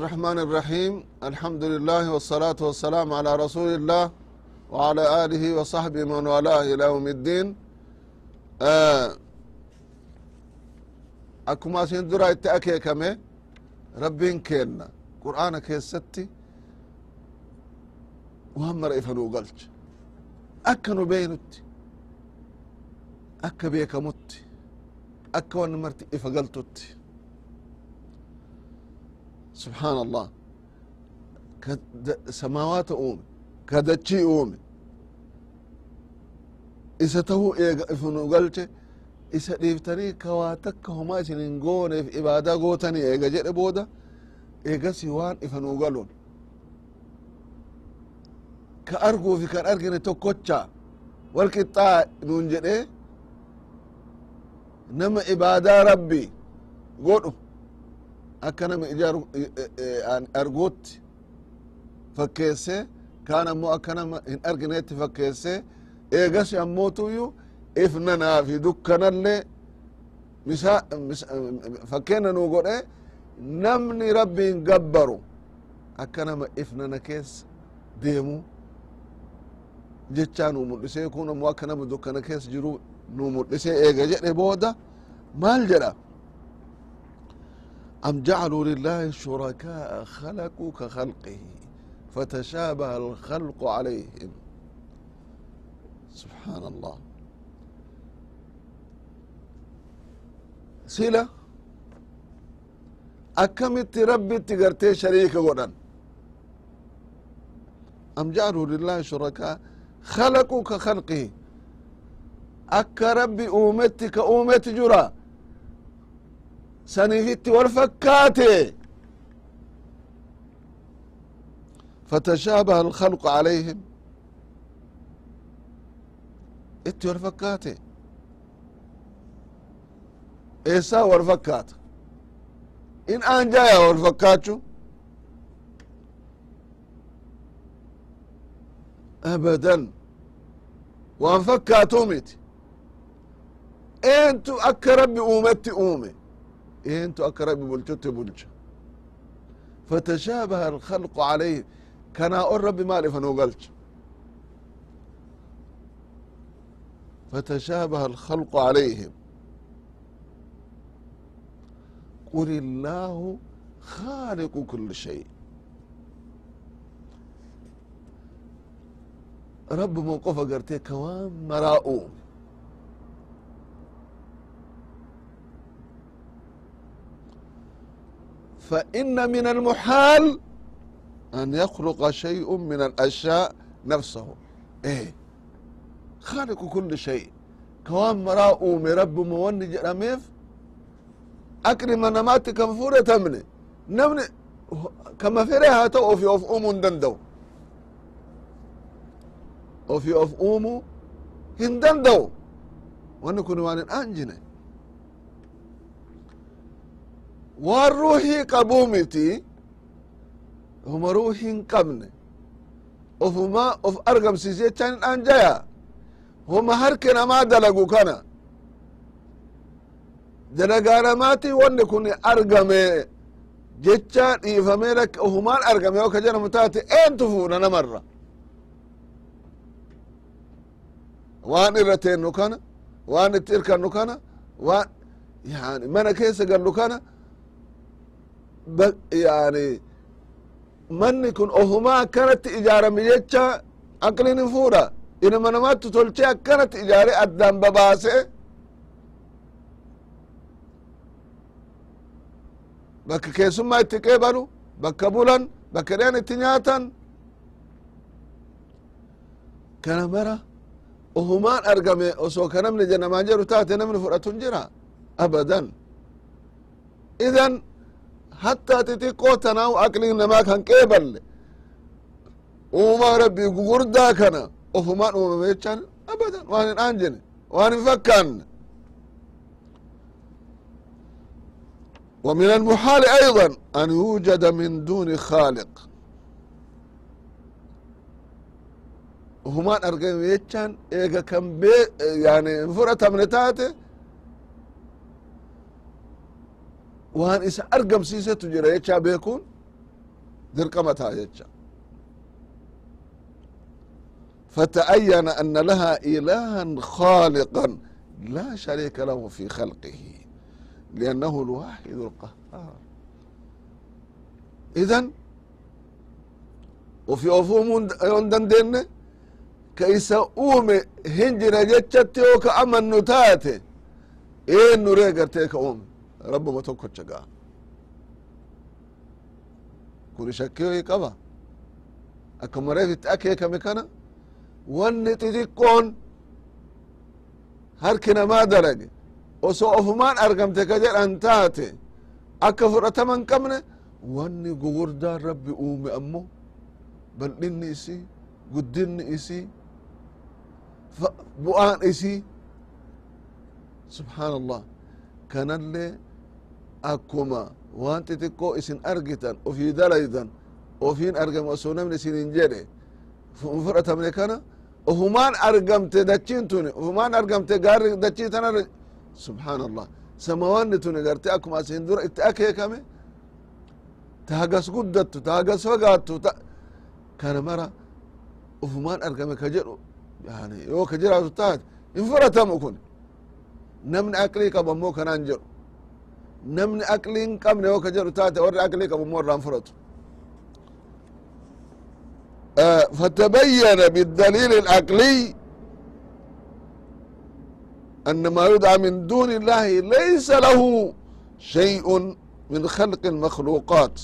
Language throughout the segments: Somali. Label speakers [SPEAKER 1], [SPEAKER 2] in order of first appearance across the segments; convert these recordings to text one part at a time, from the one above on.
[SPEAKER 1] الرحمن الرحيم الحمد لله والصلاة والسلام على رسول الله وعلى آله وصحبه من والاه إلى يوم الدين أكما سندرا اتأكي كمي ربين كينا قرآن كيستي وهم رئيفنو قلت أكنو بينتي أكا بيك متي أكا ونمرتي إفقلتتي سبحaan allah ka samaawaata uume ka dachii uume isa tahuu eega ifnu galche isa dhiiftanii ka waa takka homaa isin hin gooneef ibaadaa gootanii eega jedhe booda eegasi waan ifanuu galun ka arguufi kan argine tokkocha wal qixxaa nuun jedhe nama ibaadaa rabbi godhu akka nama ija arguutti fakkeesse kaan ammoo akka nama hin argineetti fakkeesse eegas ammootuyyuu ifnanaafi dukkanallee misa fakkeena nuu godhe namni rabbiin gabbaru akka nama ifnana keessa deemu jechaa nuu mul'isee kun ammoo akka nama dukkana keessa jiru nuu mul'isee eega jedhe booda maal jedha أم جعلوا لله شركاء خلقوا كخلقه فتشابه الخلق عليهم سبحان الله سلة أكمت ربي تقرتي شريك قدن أم جعلوا لله شركاء خلقوا كخلقه أك ربي أومتي كأومت جرا saniifitti wal fakkaate fatashaabaha alkhalqu calayhim itti wal fakkaate eessaa wal fakkaata in aanjaya wal fakkaachu abadan waan fakkaatuu miti eentu akka rabbi uumetti uume akka rabbi bulchutti bulcha fatashaabaha alkhalqu calayhim kanaa on rabbi maal ifanuu galcha fatashaabaha alkhalqu calayhim qul illaahu khaaliqu kuli shay rabbuma qofa gartee ka waan maraa uume فإن من المحال أن يخلق شيء من الأشياء نفسه إيه خالق كل شيء كوان مراء أومي رب موني جرميف أكرم نمات كم فورة تمني نمني كما فريها تو في أوف أومو دندو وفي أوف أومو هندندو ونكون وان أنجني waan ruuhii qabuu miti huma ruuhii hin qabne ofuma of argamsiise jechaan hin anjaya. Huma harki namaa dalagu kana. Dalagaa namaati wanni kun argame. Jecha dhiifamee lakka ofumaan argame yoo ka jedhamu taate eentu fuudha namarra. Waan irra teennu kana waan itti irkannu kana waan yani mana keessa gallu kana yani manni kun ofuma akkanatti ijaarame jecha aqlin hin fuudha inama namatti tolchee akkanatti ijaare addaan babaase. Bakka keessummaa itti qeebalu bakka bulan bakka dhean itti nyaatan. Kana mara ofumaan argame osoo ka namni namaan jedhu taate namni fudhatu hin jira abadan. Idan hatta xixiqqoo tanaa aqliin namaa kan qeeballe uumaa rabbii gugurdaa kana ofumaan uumame jechaan abadan waan hin aanjine waan hin fakkaanne ومن المحال أيضا أن يوجد من دون خالق humaan argame jechaan eega kan bee yani hin fudhatamne taate waan isa argamsiisetu jira jecha beekuun dirqama taa jecha فتأين أن لها إلها خالقا لا شريك له في خلقه لأنه الواحد القهار إذن وفي أفهم يندن كيس أومي هنجر جتشت وكأمن نتاتي إيه نوري قرتيك أومي rabuma tokkocha ga'a kun shakkiyoyi qaba akkuma reetitti akeekame kana wanni xixiqqoon harki namaa dalage oso ofumaan argamte ka jedhan taate akka fudhatama hin qabne wanni gugurdaan rabbi uume ammo bal'inni isi guddinni isi bu'aan isi subhaan allah kanallee akkuma waan xixiqqoo isin argitan ofii dalaydan ofiin argame osoo namni isinin jedhe fudhatamne kana ofumaan argamte dachiin tuni ofumaan argamte gaarri dachii tanarra subxaan allah samawaanni tuni garte akkuma asin dura itti akeekame ta hagas guddattu ta hagas fagaattu kana mara ofumaan argame ka jedhu yani yoo ka jiraatu taate hin fudhatamu kun namni aqlii qabu ammoo jedhu namni aqlii hin qabne yoo ka jedhu taate warri aqlii qabu ammoo irraan fudhatu فتبين بالدليل العقلي أن ما يدعى من دون الله ليس له شيء من خلق المخلوقات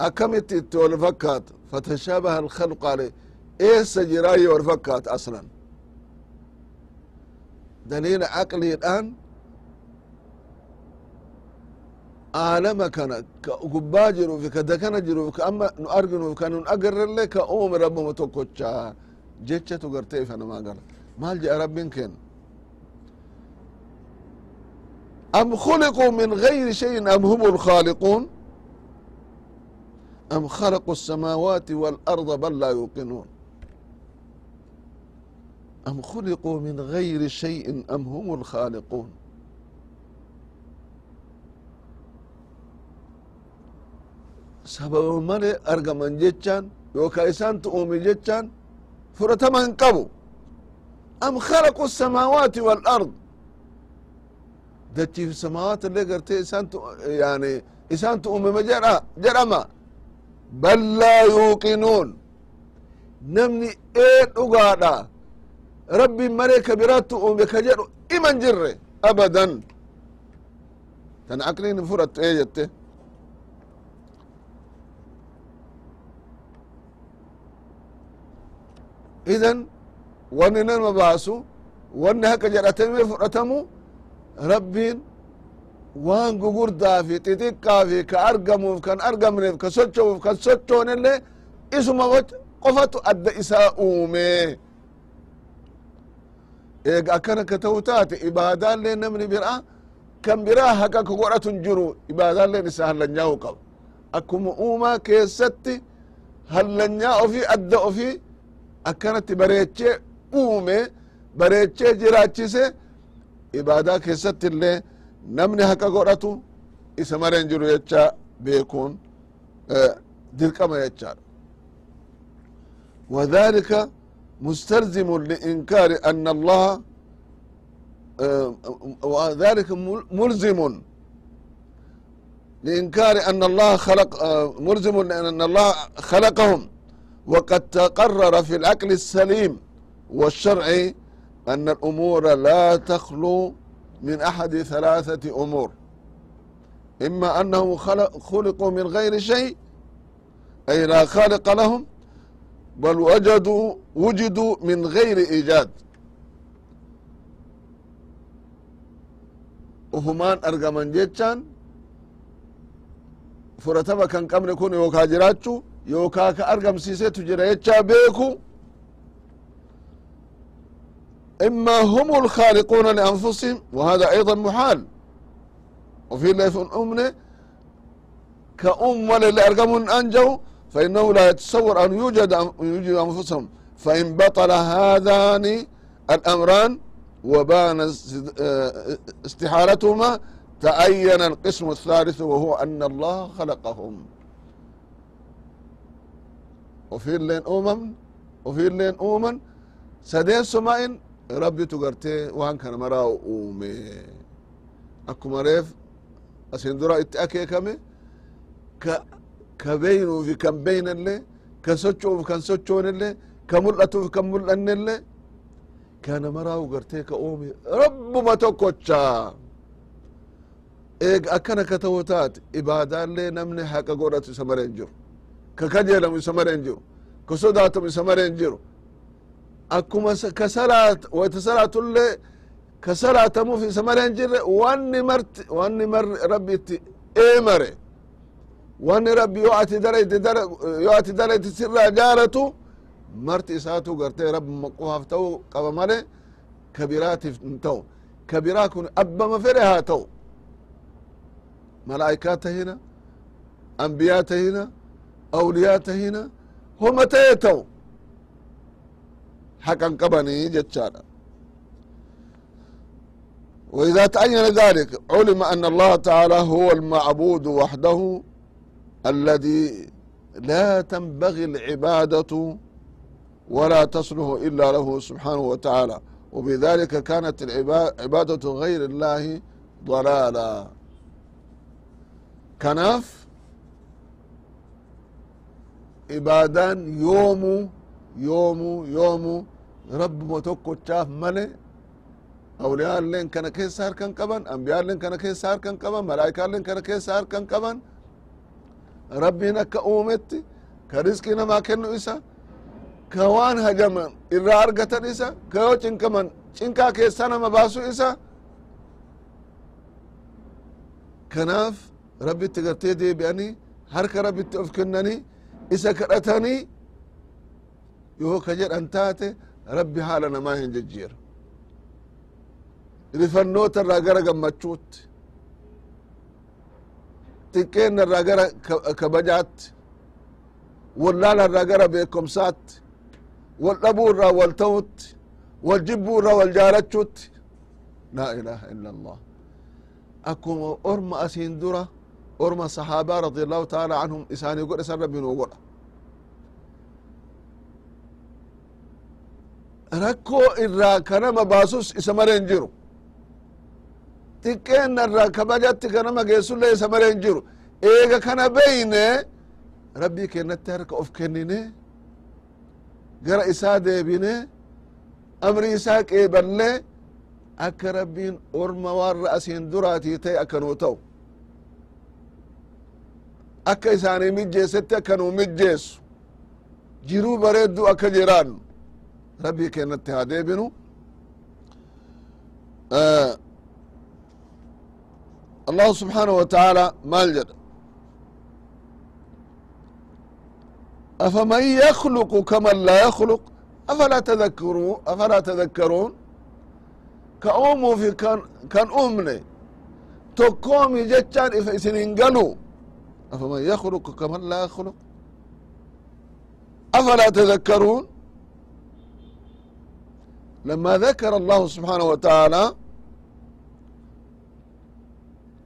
[SPEAKER 1] أكمت والفكات فتشابه الخلق عليه إيه سجراي والفكات أصلا دليل عقلي الآن aalama kana ka gubbaa jiruufi ka dakana jiruuf ka amma nu arginuuf ka nun agarrellee ka uume rabbuma tokkocha jechatu gartee ifa namaa gala maal jedha rabbin kenna أم خلقوا من غير شيء أم هم الخالقون أم خلقوا السماوات والأرض بل لا يوقنون أم خلقوا من غير شيء أم هم الخالقون sababa male argaman jechaan yookaa isaantu uume jechaan fudhatama hin qabu am khalaqu الsamaawaati wاlard dachiif samaawaat illee gartee isaantu yani isaantu uumeme jedha jedhama bal laa yuuqinuun namni ee dhugaadha rabbiin malee ka biraattu uume ka jedhu iman jirre abadan. Tan aqliin hin fudhattu ee jette idan wanni nama baasu wanni haka jedhatame fudhatamu rabbiin waan gugurdaa fi ka argamuuf kan argamneef ka socho'uuf kan sochoonillee isuma qofatu adda isaa uume eeg akana ka ta'u taate ibaadaallee namni bira kan biraa haqa ka godhatun jiru ibaadaalleen isa hallanyaa'u qaba akkuma uumaa keessatti hallanyaa ofii adda ofii akkanatti bareechee uume bareechee jiraachise ibaadaa keessatti illee namni haqa godhatu isa mareen jiru jecha beekuun eh, dirqama jechaadha wadhalika مستلزم لإنكار أن الله وذلك ملزم لإنكار أن الله خلق ملزم لأن الله خلقهم وقد تقرر في العقل السليم والشرع أن الأمور لا تخلو من أحد ثلاثة أمور إما أنهم خلقوا من غير شيء أي لا خالق لهم بل وجدوا وجدوا من غير إيجاد ufumaan argaman jechaan fudhatama kan qabne kun yookaa jiraachuu yookaa ka argamsiisetu jira jechaa beeku إما هم الخالقون لأنفسهم وهذا أيضا محال وفي الله في أمنه كأم ولا أرقم أنجوا فإنه لا يتصور أن يوجد يوجد أنفسهم فإن بطل هذان الأمران وبان استحالتهما تأين القسم الثالث وهو أن الله خلقهم وفي اللين أمم وفي اللين أمم سدين سماين ربي تقرتي وان كان مرا أومي أكو مريف أسين درا اتأكي كمي ك ከበይኑufi kan beynelle ከሶchoufi kan sochoonelle ከሙል'atuufi kan mul'annelle ከነመራው ገርቴ ከኦሚ ረቡመ tokkocha eeg akkana ka ta'u taate ibaadaallee namni haqa godhatu isa mare hin jiru ka kajeelamu isa mare hin jiru ka sodaatamu isa mare hin jiru akkuma kasalaatullee ka salaatamuuf isa mare hin jirre wanni mar rabbi itti wanni rabbi yoo ati dalayte yoo ati dalayte sirraa jaalatu marti isaatu gartee rabbi qofaaf ta'u qaba male ka biraatiif hin ta'u ka biraa kun abbama fedhe haa ta'u ملائكات تهنا أنبياء تهنا أولياء تهنا هم تيتو حقا قبني جتشانا وإذا تعين ذلك علم أن الله تعالى هو المعبود وحده الذي لا تنبغي العبادة ولا تصلح إلا له سبحانه وتعالى وبذلك كانت العبادة غير الله ضلالا kanaaf ibaadaan yoomu yoomu yoomu rabbuma tokkochaaf male awliyaalleen kana keessa harkan qaban ambiyaalleen kana keessa harkan qaban malaayikaalleen kana keessa harkan qaban rabbiin akka uumetti ka riskii namaa kennu isa ka waan hajaman irraa argatan isa ka yoo cinqaman cinqaa keessa nama baasu isa. Kanaaf rabbitti gartee deebi'anii harka rabbitti of kennanii isa kadhatanii yoo ka jedhan taate rabbi haala namaa hin jejjiira rifannoota irraa gara gammachuutti xiqqeenna irraa gara kabajaatti wallaala irraa gara beekomsaatti wal dhabuu irraa wal ta'utti wal jibbuu irraa wal jaalachuutti laa ilaaha illa allah akkuma orma asiin dura orma sahaabaa radi allahu taala anhum isaanii godhe san rabbi nuu godha rakkoo irraa kanama baasus isa mare hin jiru xiqqeenna irraa kabajatti kanama geessullee isa mare hin jiru. Eega kana beyne rabbii kennatti harka of kennine gara isaa deebine amri isaa qeeballe akka rabbiin orma warra asiin duraatii ta'e akka nuu ta'u. Akka isaanii mijjeessetti akka nuu mijjeessu. Jiruu bareeddu akka jiraannu. Rabbii kennatti haa deebinu allahu subحaanaه wa taعaalى maal jedha afaman yakluqu kaman laa yakluq afalaa tadakkaruu afalaa tadakkaruun ka uumuu fi kan uumne tokkoomi jechaan ifa isinin galu afaman yakluqu kaman laa yakluq afalaa tadakkaruun لما ذكر الله سبحانه وتعالى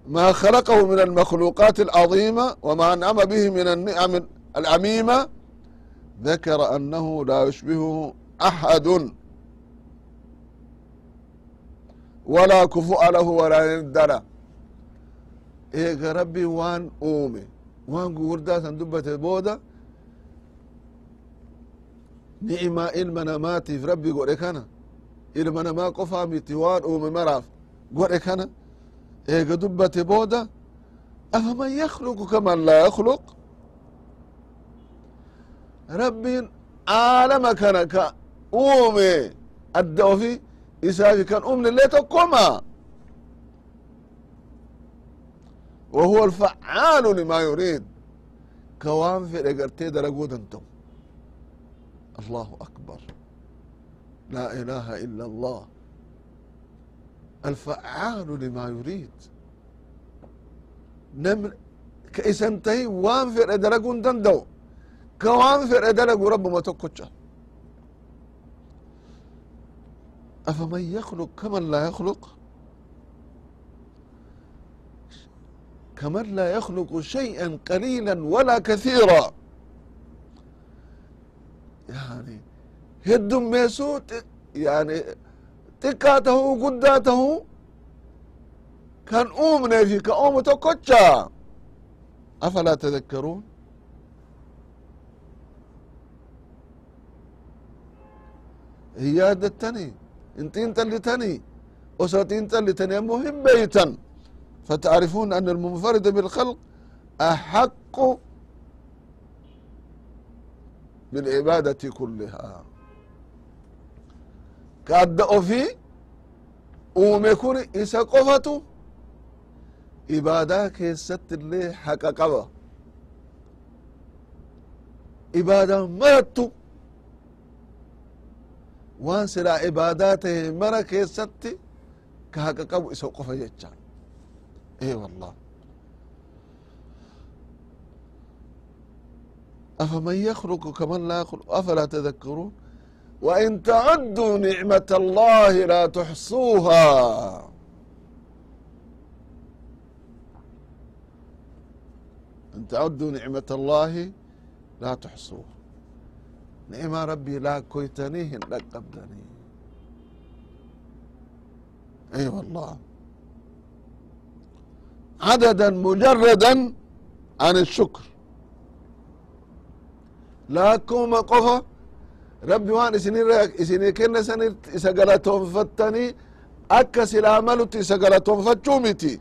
[SPEAKER 1] ما خلقه من المخلوقات العظيمة وما أنعم به من النعم العميمة ذكر أنه لا يشبهه أحد ولا كفؤ له ولا ند له إيه ربي وان أومي وان قوردا سندبة بودا نعمة إلما نماتي في ربي قولي كان ilma namaa qofaa miti waan uume maraaf godhe kana eega dubbate booda afaman yakluqu kaman laa yakluq rabbiin aalama kana ka uume adda ofi isaafi kan uumne illee tokkoma وهو الفعال لما يريد كوان في رقرتي درقود انتم الله أكبر لا إله إلا الله الفعال لما يريد. نمر كإسنتهي وان في درقون دندو. كوان في درق رب ما تكوتشا أفمن يخلق كمن لا يخلق؟ كمن لا يخلق شيئا قليلا ولا كثيرا. يعني هدم ميسوت يعني تكاته قداته كان أومنا في كأوم تكوتشا أفلا تذكرون هي التاني انتين تلتني وساتين تلتني مهم بيتا فتعرفون أن المنفرد بالخلق أحق بالعبادة كلها ka adda ofii uume kun isa qofatu ibaadaa keessatti illee haqa qaba. Ibaadaa marattu waan silaa ibaadaa tahe mara keessatti ka haqa qabu isa qofa jecha. E wallah afaman yakluqu kaman laa yakluqu afalaa tadakkaruun وإن تعدوا نعمة الله لا تحصوها إن تعدوا نعمة الله لا تحصوها نعمة ربي لا كويتنيه لا قبدني اي أيوة والله عددا مجردا عن الشكر لا كوما rabbi waan isinii kennesanit isa galatoonfattanii akka silaamalutti isa galatoonfachuu miti.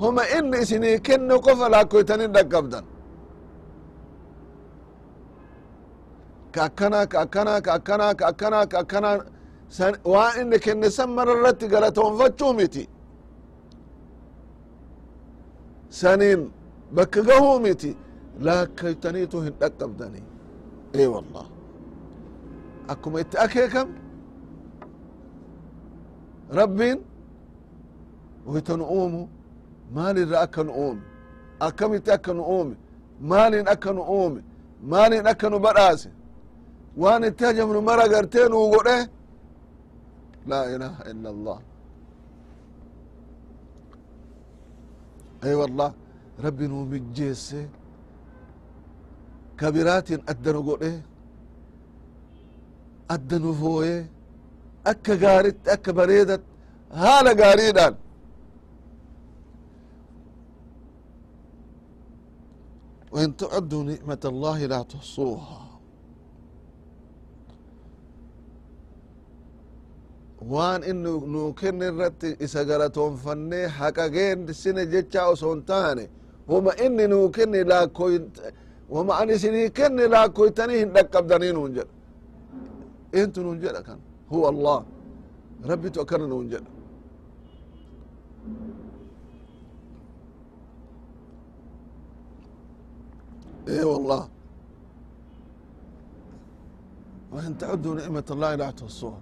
[SPEAKER 1] Homa inni isini kenne qofa laakkoytanin dhaqqabdan. Ka akkana ka akkana ka akkana ka akkana ka akkana waan inni kenne san mara irratti galatoonfachuu miti. Saniin bakka gahuu miti laakkoytaniitu hin dhaqqabdani e wallah akkuma itti akeekam rabbiin waytan uumu maalirra akka nu uume akkamitti akka nu uume maaliin akka nu uume maaliin akka nu badhaase waan itti hajamnu mara gartee nuu godhe laa ilaha illa allah ay wallah rabbi nuu mijjeesse كبيراتين أدنو قوله أدنو فوه أكا غاريت أكا بريدت هالا غاريدان وإن تعدوا نعمة الله لا تحصوها. وان انو نوكن الرت اسغلتون فني حقا جين سنة جچا وسونتاني هما إن نوكن لا كوينت wama an isinii kenne laakkoytanii hin dhaqqabdanii nuun jedha eentu nuun jedha kan huwa allah rabbitu akkana nuun jedha اي والله وان تعدوا نعمة الله لا تحصوها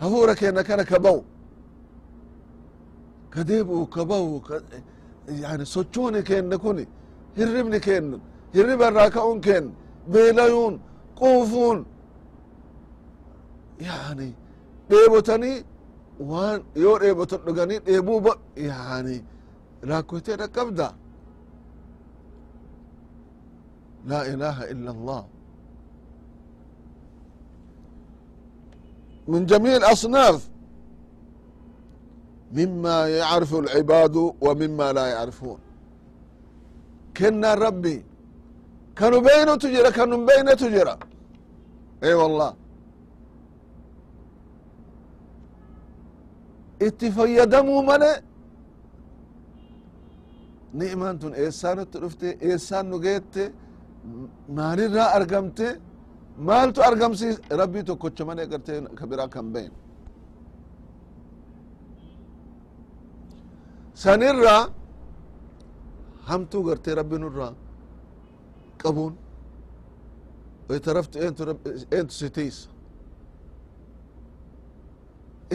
[SPEAKER 1] هفورك انك انا كبو كديبو كبو ك... يعني سوتشوني كين كوني هربني كين هرب الراكعون كين بيليون قوفون يعني ديبوتني وان يو ديبوتن دغني ديبو ب... يعني راكوتي ركبدا لا إله إلا الله من جميع الأصناف مما يعرف العباد ومما لا يعرفون كنا ربي kanubeynotu jira kanubeynetu jira e wallah itti fayyadamuu male ni'maan tun eessaanutti dhufte eessaan nu geette maalirraa argamte maaltu argamsiis rabbii tokkocha male garte ka biraa kan been sanirraa hamtuu garte rabbi nurraa qabuun sitiisa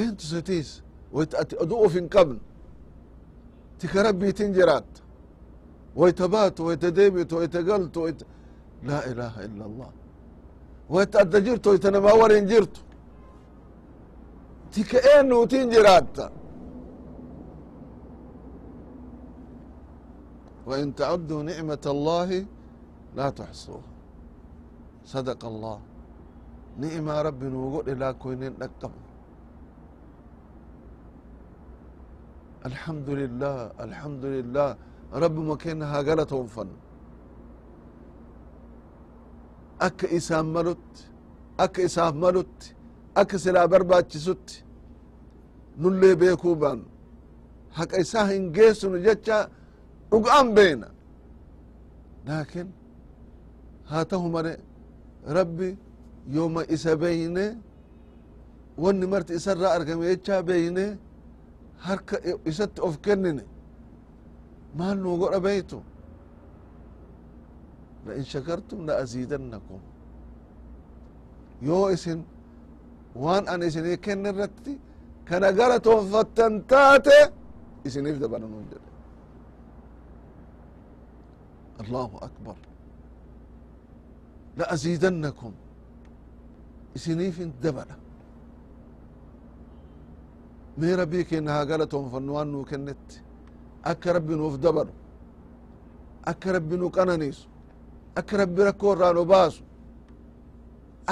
[SPEAKER 1] eentu sitiisa wayta ati aduu of hin qabne tika rabbiitin jiraatta wayta baatu wayta deebitu wayta galtu wayta laa ilaaha illa allah wayta adda jirto ita namaa warin jirtu tika eenuutin jiraatta wain tacuduu nicmat allahi laa tuxsuuha sadaqa allah ni'imaa rabbi nuu godhe laakoynen dhaqqabnu alxamdu lilah alxamdu lilah rabbuma kenna haa galatoonfannu akka isaan malutti akka isaaf malutti akka silaa barbaachisutti nullee beekuu baannu haqa hatahu mane rabbi yoma isa beyne wonni marti isarra argame jecha beyne harka isatti of kennine maal nu godha beytu lain shakartum la aziidannakum yoo isin waan an isini kenne irratti kana gara toonfattan taate isiniif dabalanun jedhe allahu akbar la'aziidannakum isiniifin dabala mee rabbii kenna haa gala toonfannu waan nuu kennetti akka rabbi nuuf dabalu akka rabbi nu qananiisu akka rabbi rakkoo irraa nu baasu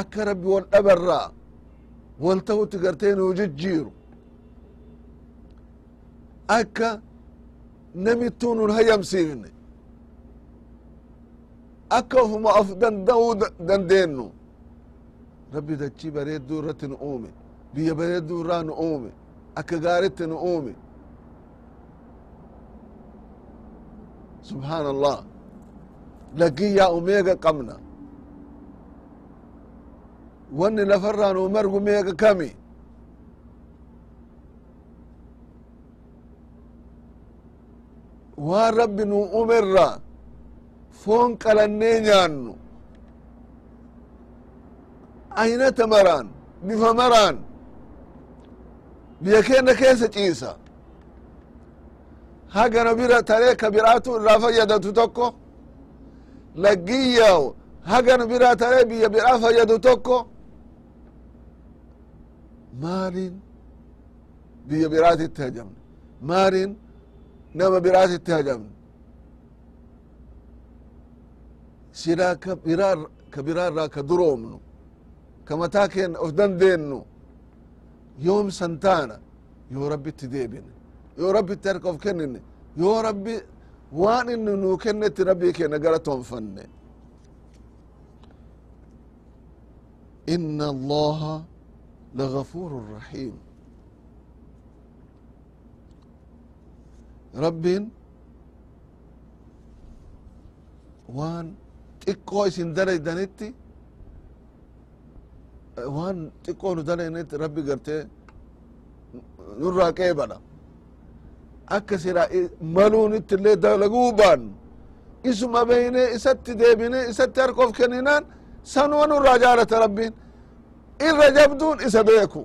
[SPEAKER 1] akka rabbi wal dhabarraa wal tahutti gartee nuu jijjiiru akka namittuu nun hayamsiifne akka ofuma of danda'uu dandeennu rabbi dachii bareedduu irratti nu uume biyya bareedduu irraa nu uume akka gaaritti nu uume subhaan allah laggin yaa umeega qabna wanni lafarraa nuu margu meega kami waan rabbi nuu umerra foon qalannee nyaannu aynata maraan bifa maraan biyya keenna keessa ciisa. Hagana bira taree ka biraatu irraa fayyadatu tokko. Laggiyyaw hagana biraa taree biyya biraa fayyadu tokko. Maalin biyya biraatitti hajamne? Maalin nama biraatitti hajamne silaa ka biraa ka biraa irraa ka duroomnu ka mataa keenna of dandeennu yoom san taana yoo rabbitti deebine yoo rabbitti harka of kennine yoo rabbi waan inni nuu kennetti rabbii keenya gara xiqqoo isin dalaydanitti waan xiqqoo nu dalaydanitti rabbi gartee nurraa qeebala akka sira maluunitti illee dalaguu baannu. Isuma beyne isatti deebine isatti harka of kenninaan sanuma nurraa jaalata rabbiin. Irra jabduun isa beeku.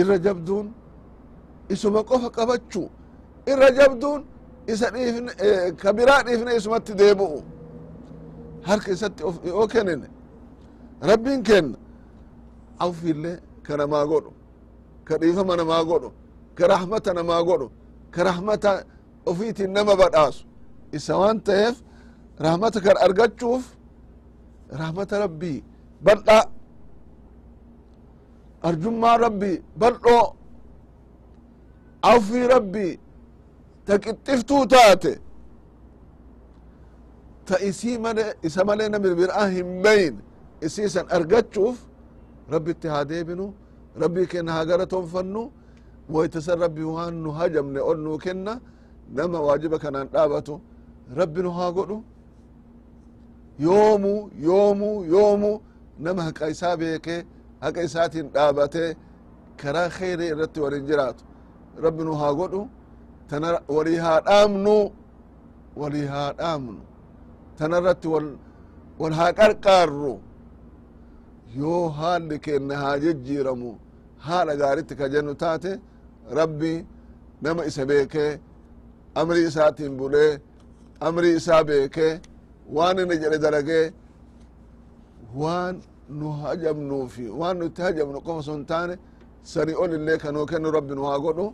[SPEAKER 1] Irra jabduun isuma qofa qabachuu. Irra jabduun isa dhiifne ka biraa dhiifne isumatti deebi'u harka isatti yoo kennine rabbiin kenna awfiillee ka namaa godhu ka dhiifama namaa godhu ka rahmata namaa godhu ka rahmata ofiitiin nama badhaasu. Isa waan ta'eef rahmata kan argachuuf rahmata rabbii bal'a arjummaa rabbii bal'oo awfii rabbii ta qixxiftuu taate ta isii male isa malee nami biraa hin beyn isiisan argachuuf rabbitti haa deebinu rabbii kenna haa gara toonfannu woytasan rabbi waan nu hajamne ol nuu kenna nama waajiba kanaan dhaabatu rabbi nu haa godhu. Yoomu yoomu yoomu nama haqa isaa beekee haqa isaatiin dhaabate karaa kheyrii irratti walin jiraatu. Rabbi nu haa godhu tana walii haa dhaamnu walii haa dhaamnu tana irratti wal haa qarqaarru. Yoo haalli keenna haa jejjiiramu haala gaaritti ka jennu taate rabbi nama isa beekee amrii isaatiin bulee amrii isaa beekee waan inni jedhe dalagee waan nu hajamnuufi waan nu itti hajamnu qofa sun taane sani ol illee kanuu kennu rabbi nu haa godhu.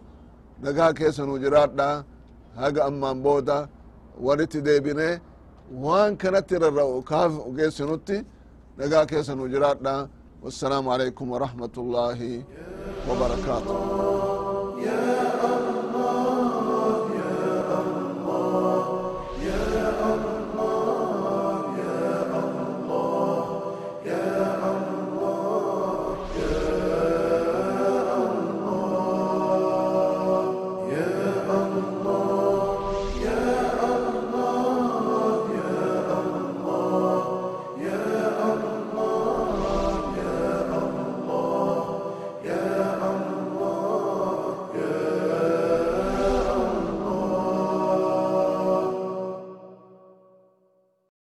[SPEAKER 1] Nagaa keessa nu jiraadha haga ammaan booda walitti deebine waan kanatti rarra'u kaaf geessinutti nagaa keessa nu jiraadha. Wassalaamu alaikum warahmatu llaahi wabarakaatuh